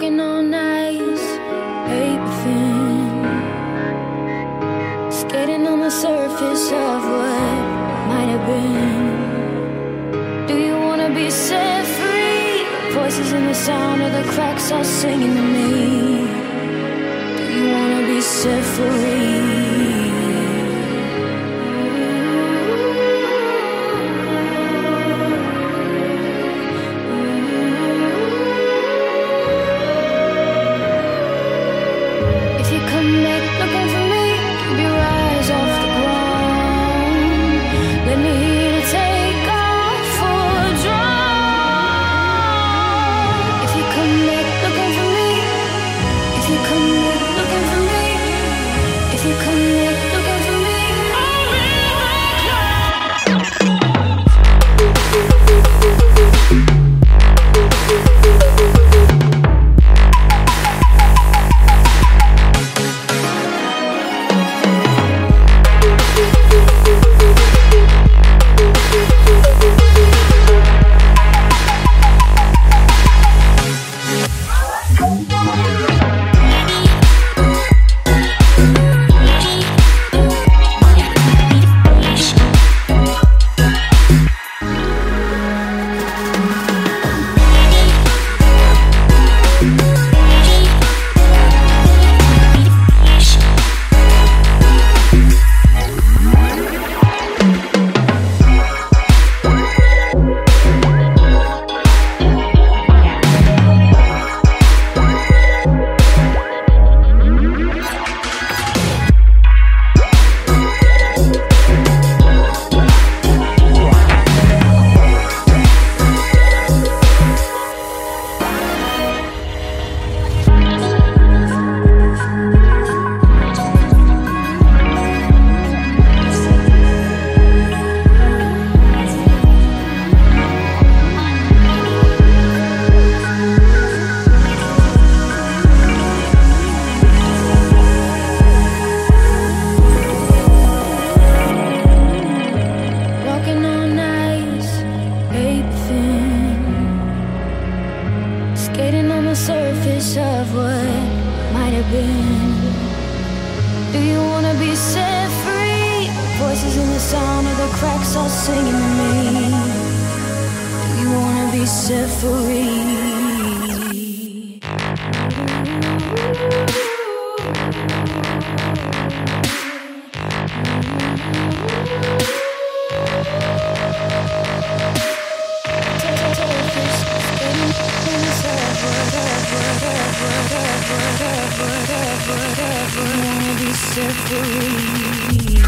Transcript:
Walking on ice, paper thin. Skating on the surface of what might have been. Do you wanna be set free? Voices in the sound of the cracks are singing to me. Do you wanna be set free? Do you wanna be set free? Voices in the sound of the cracks all singing to me. Do you wanna be set free? separate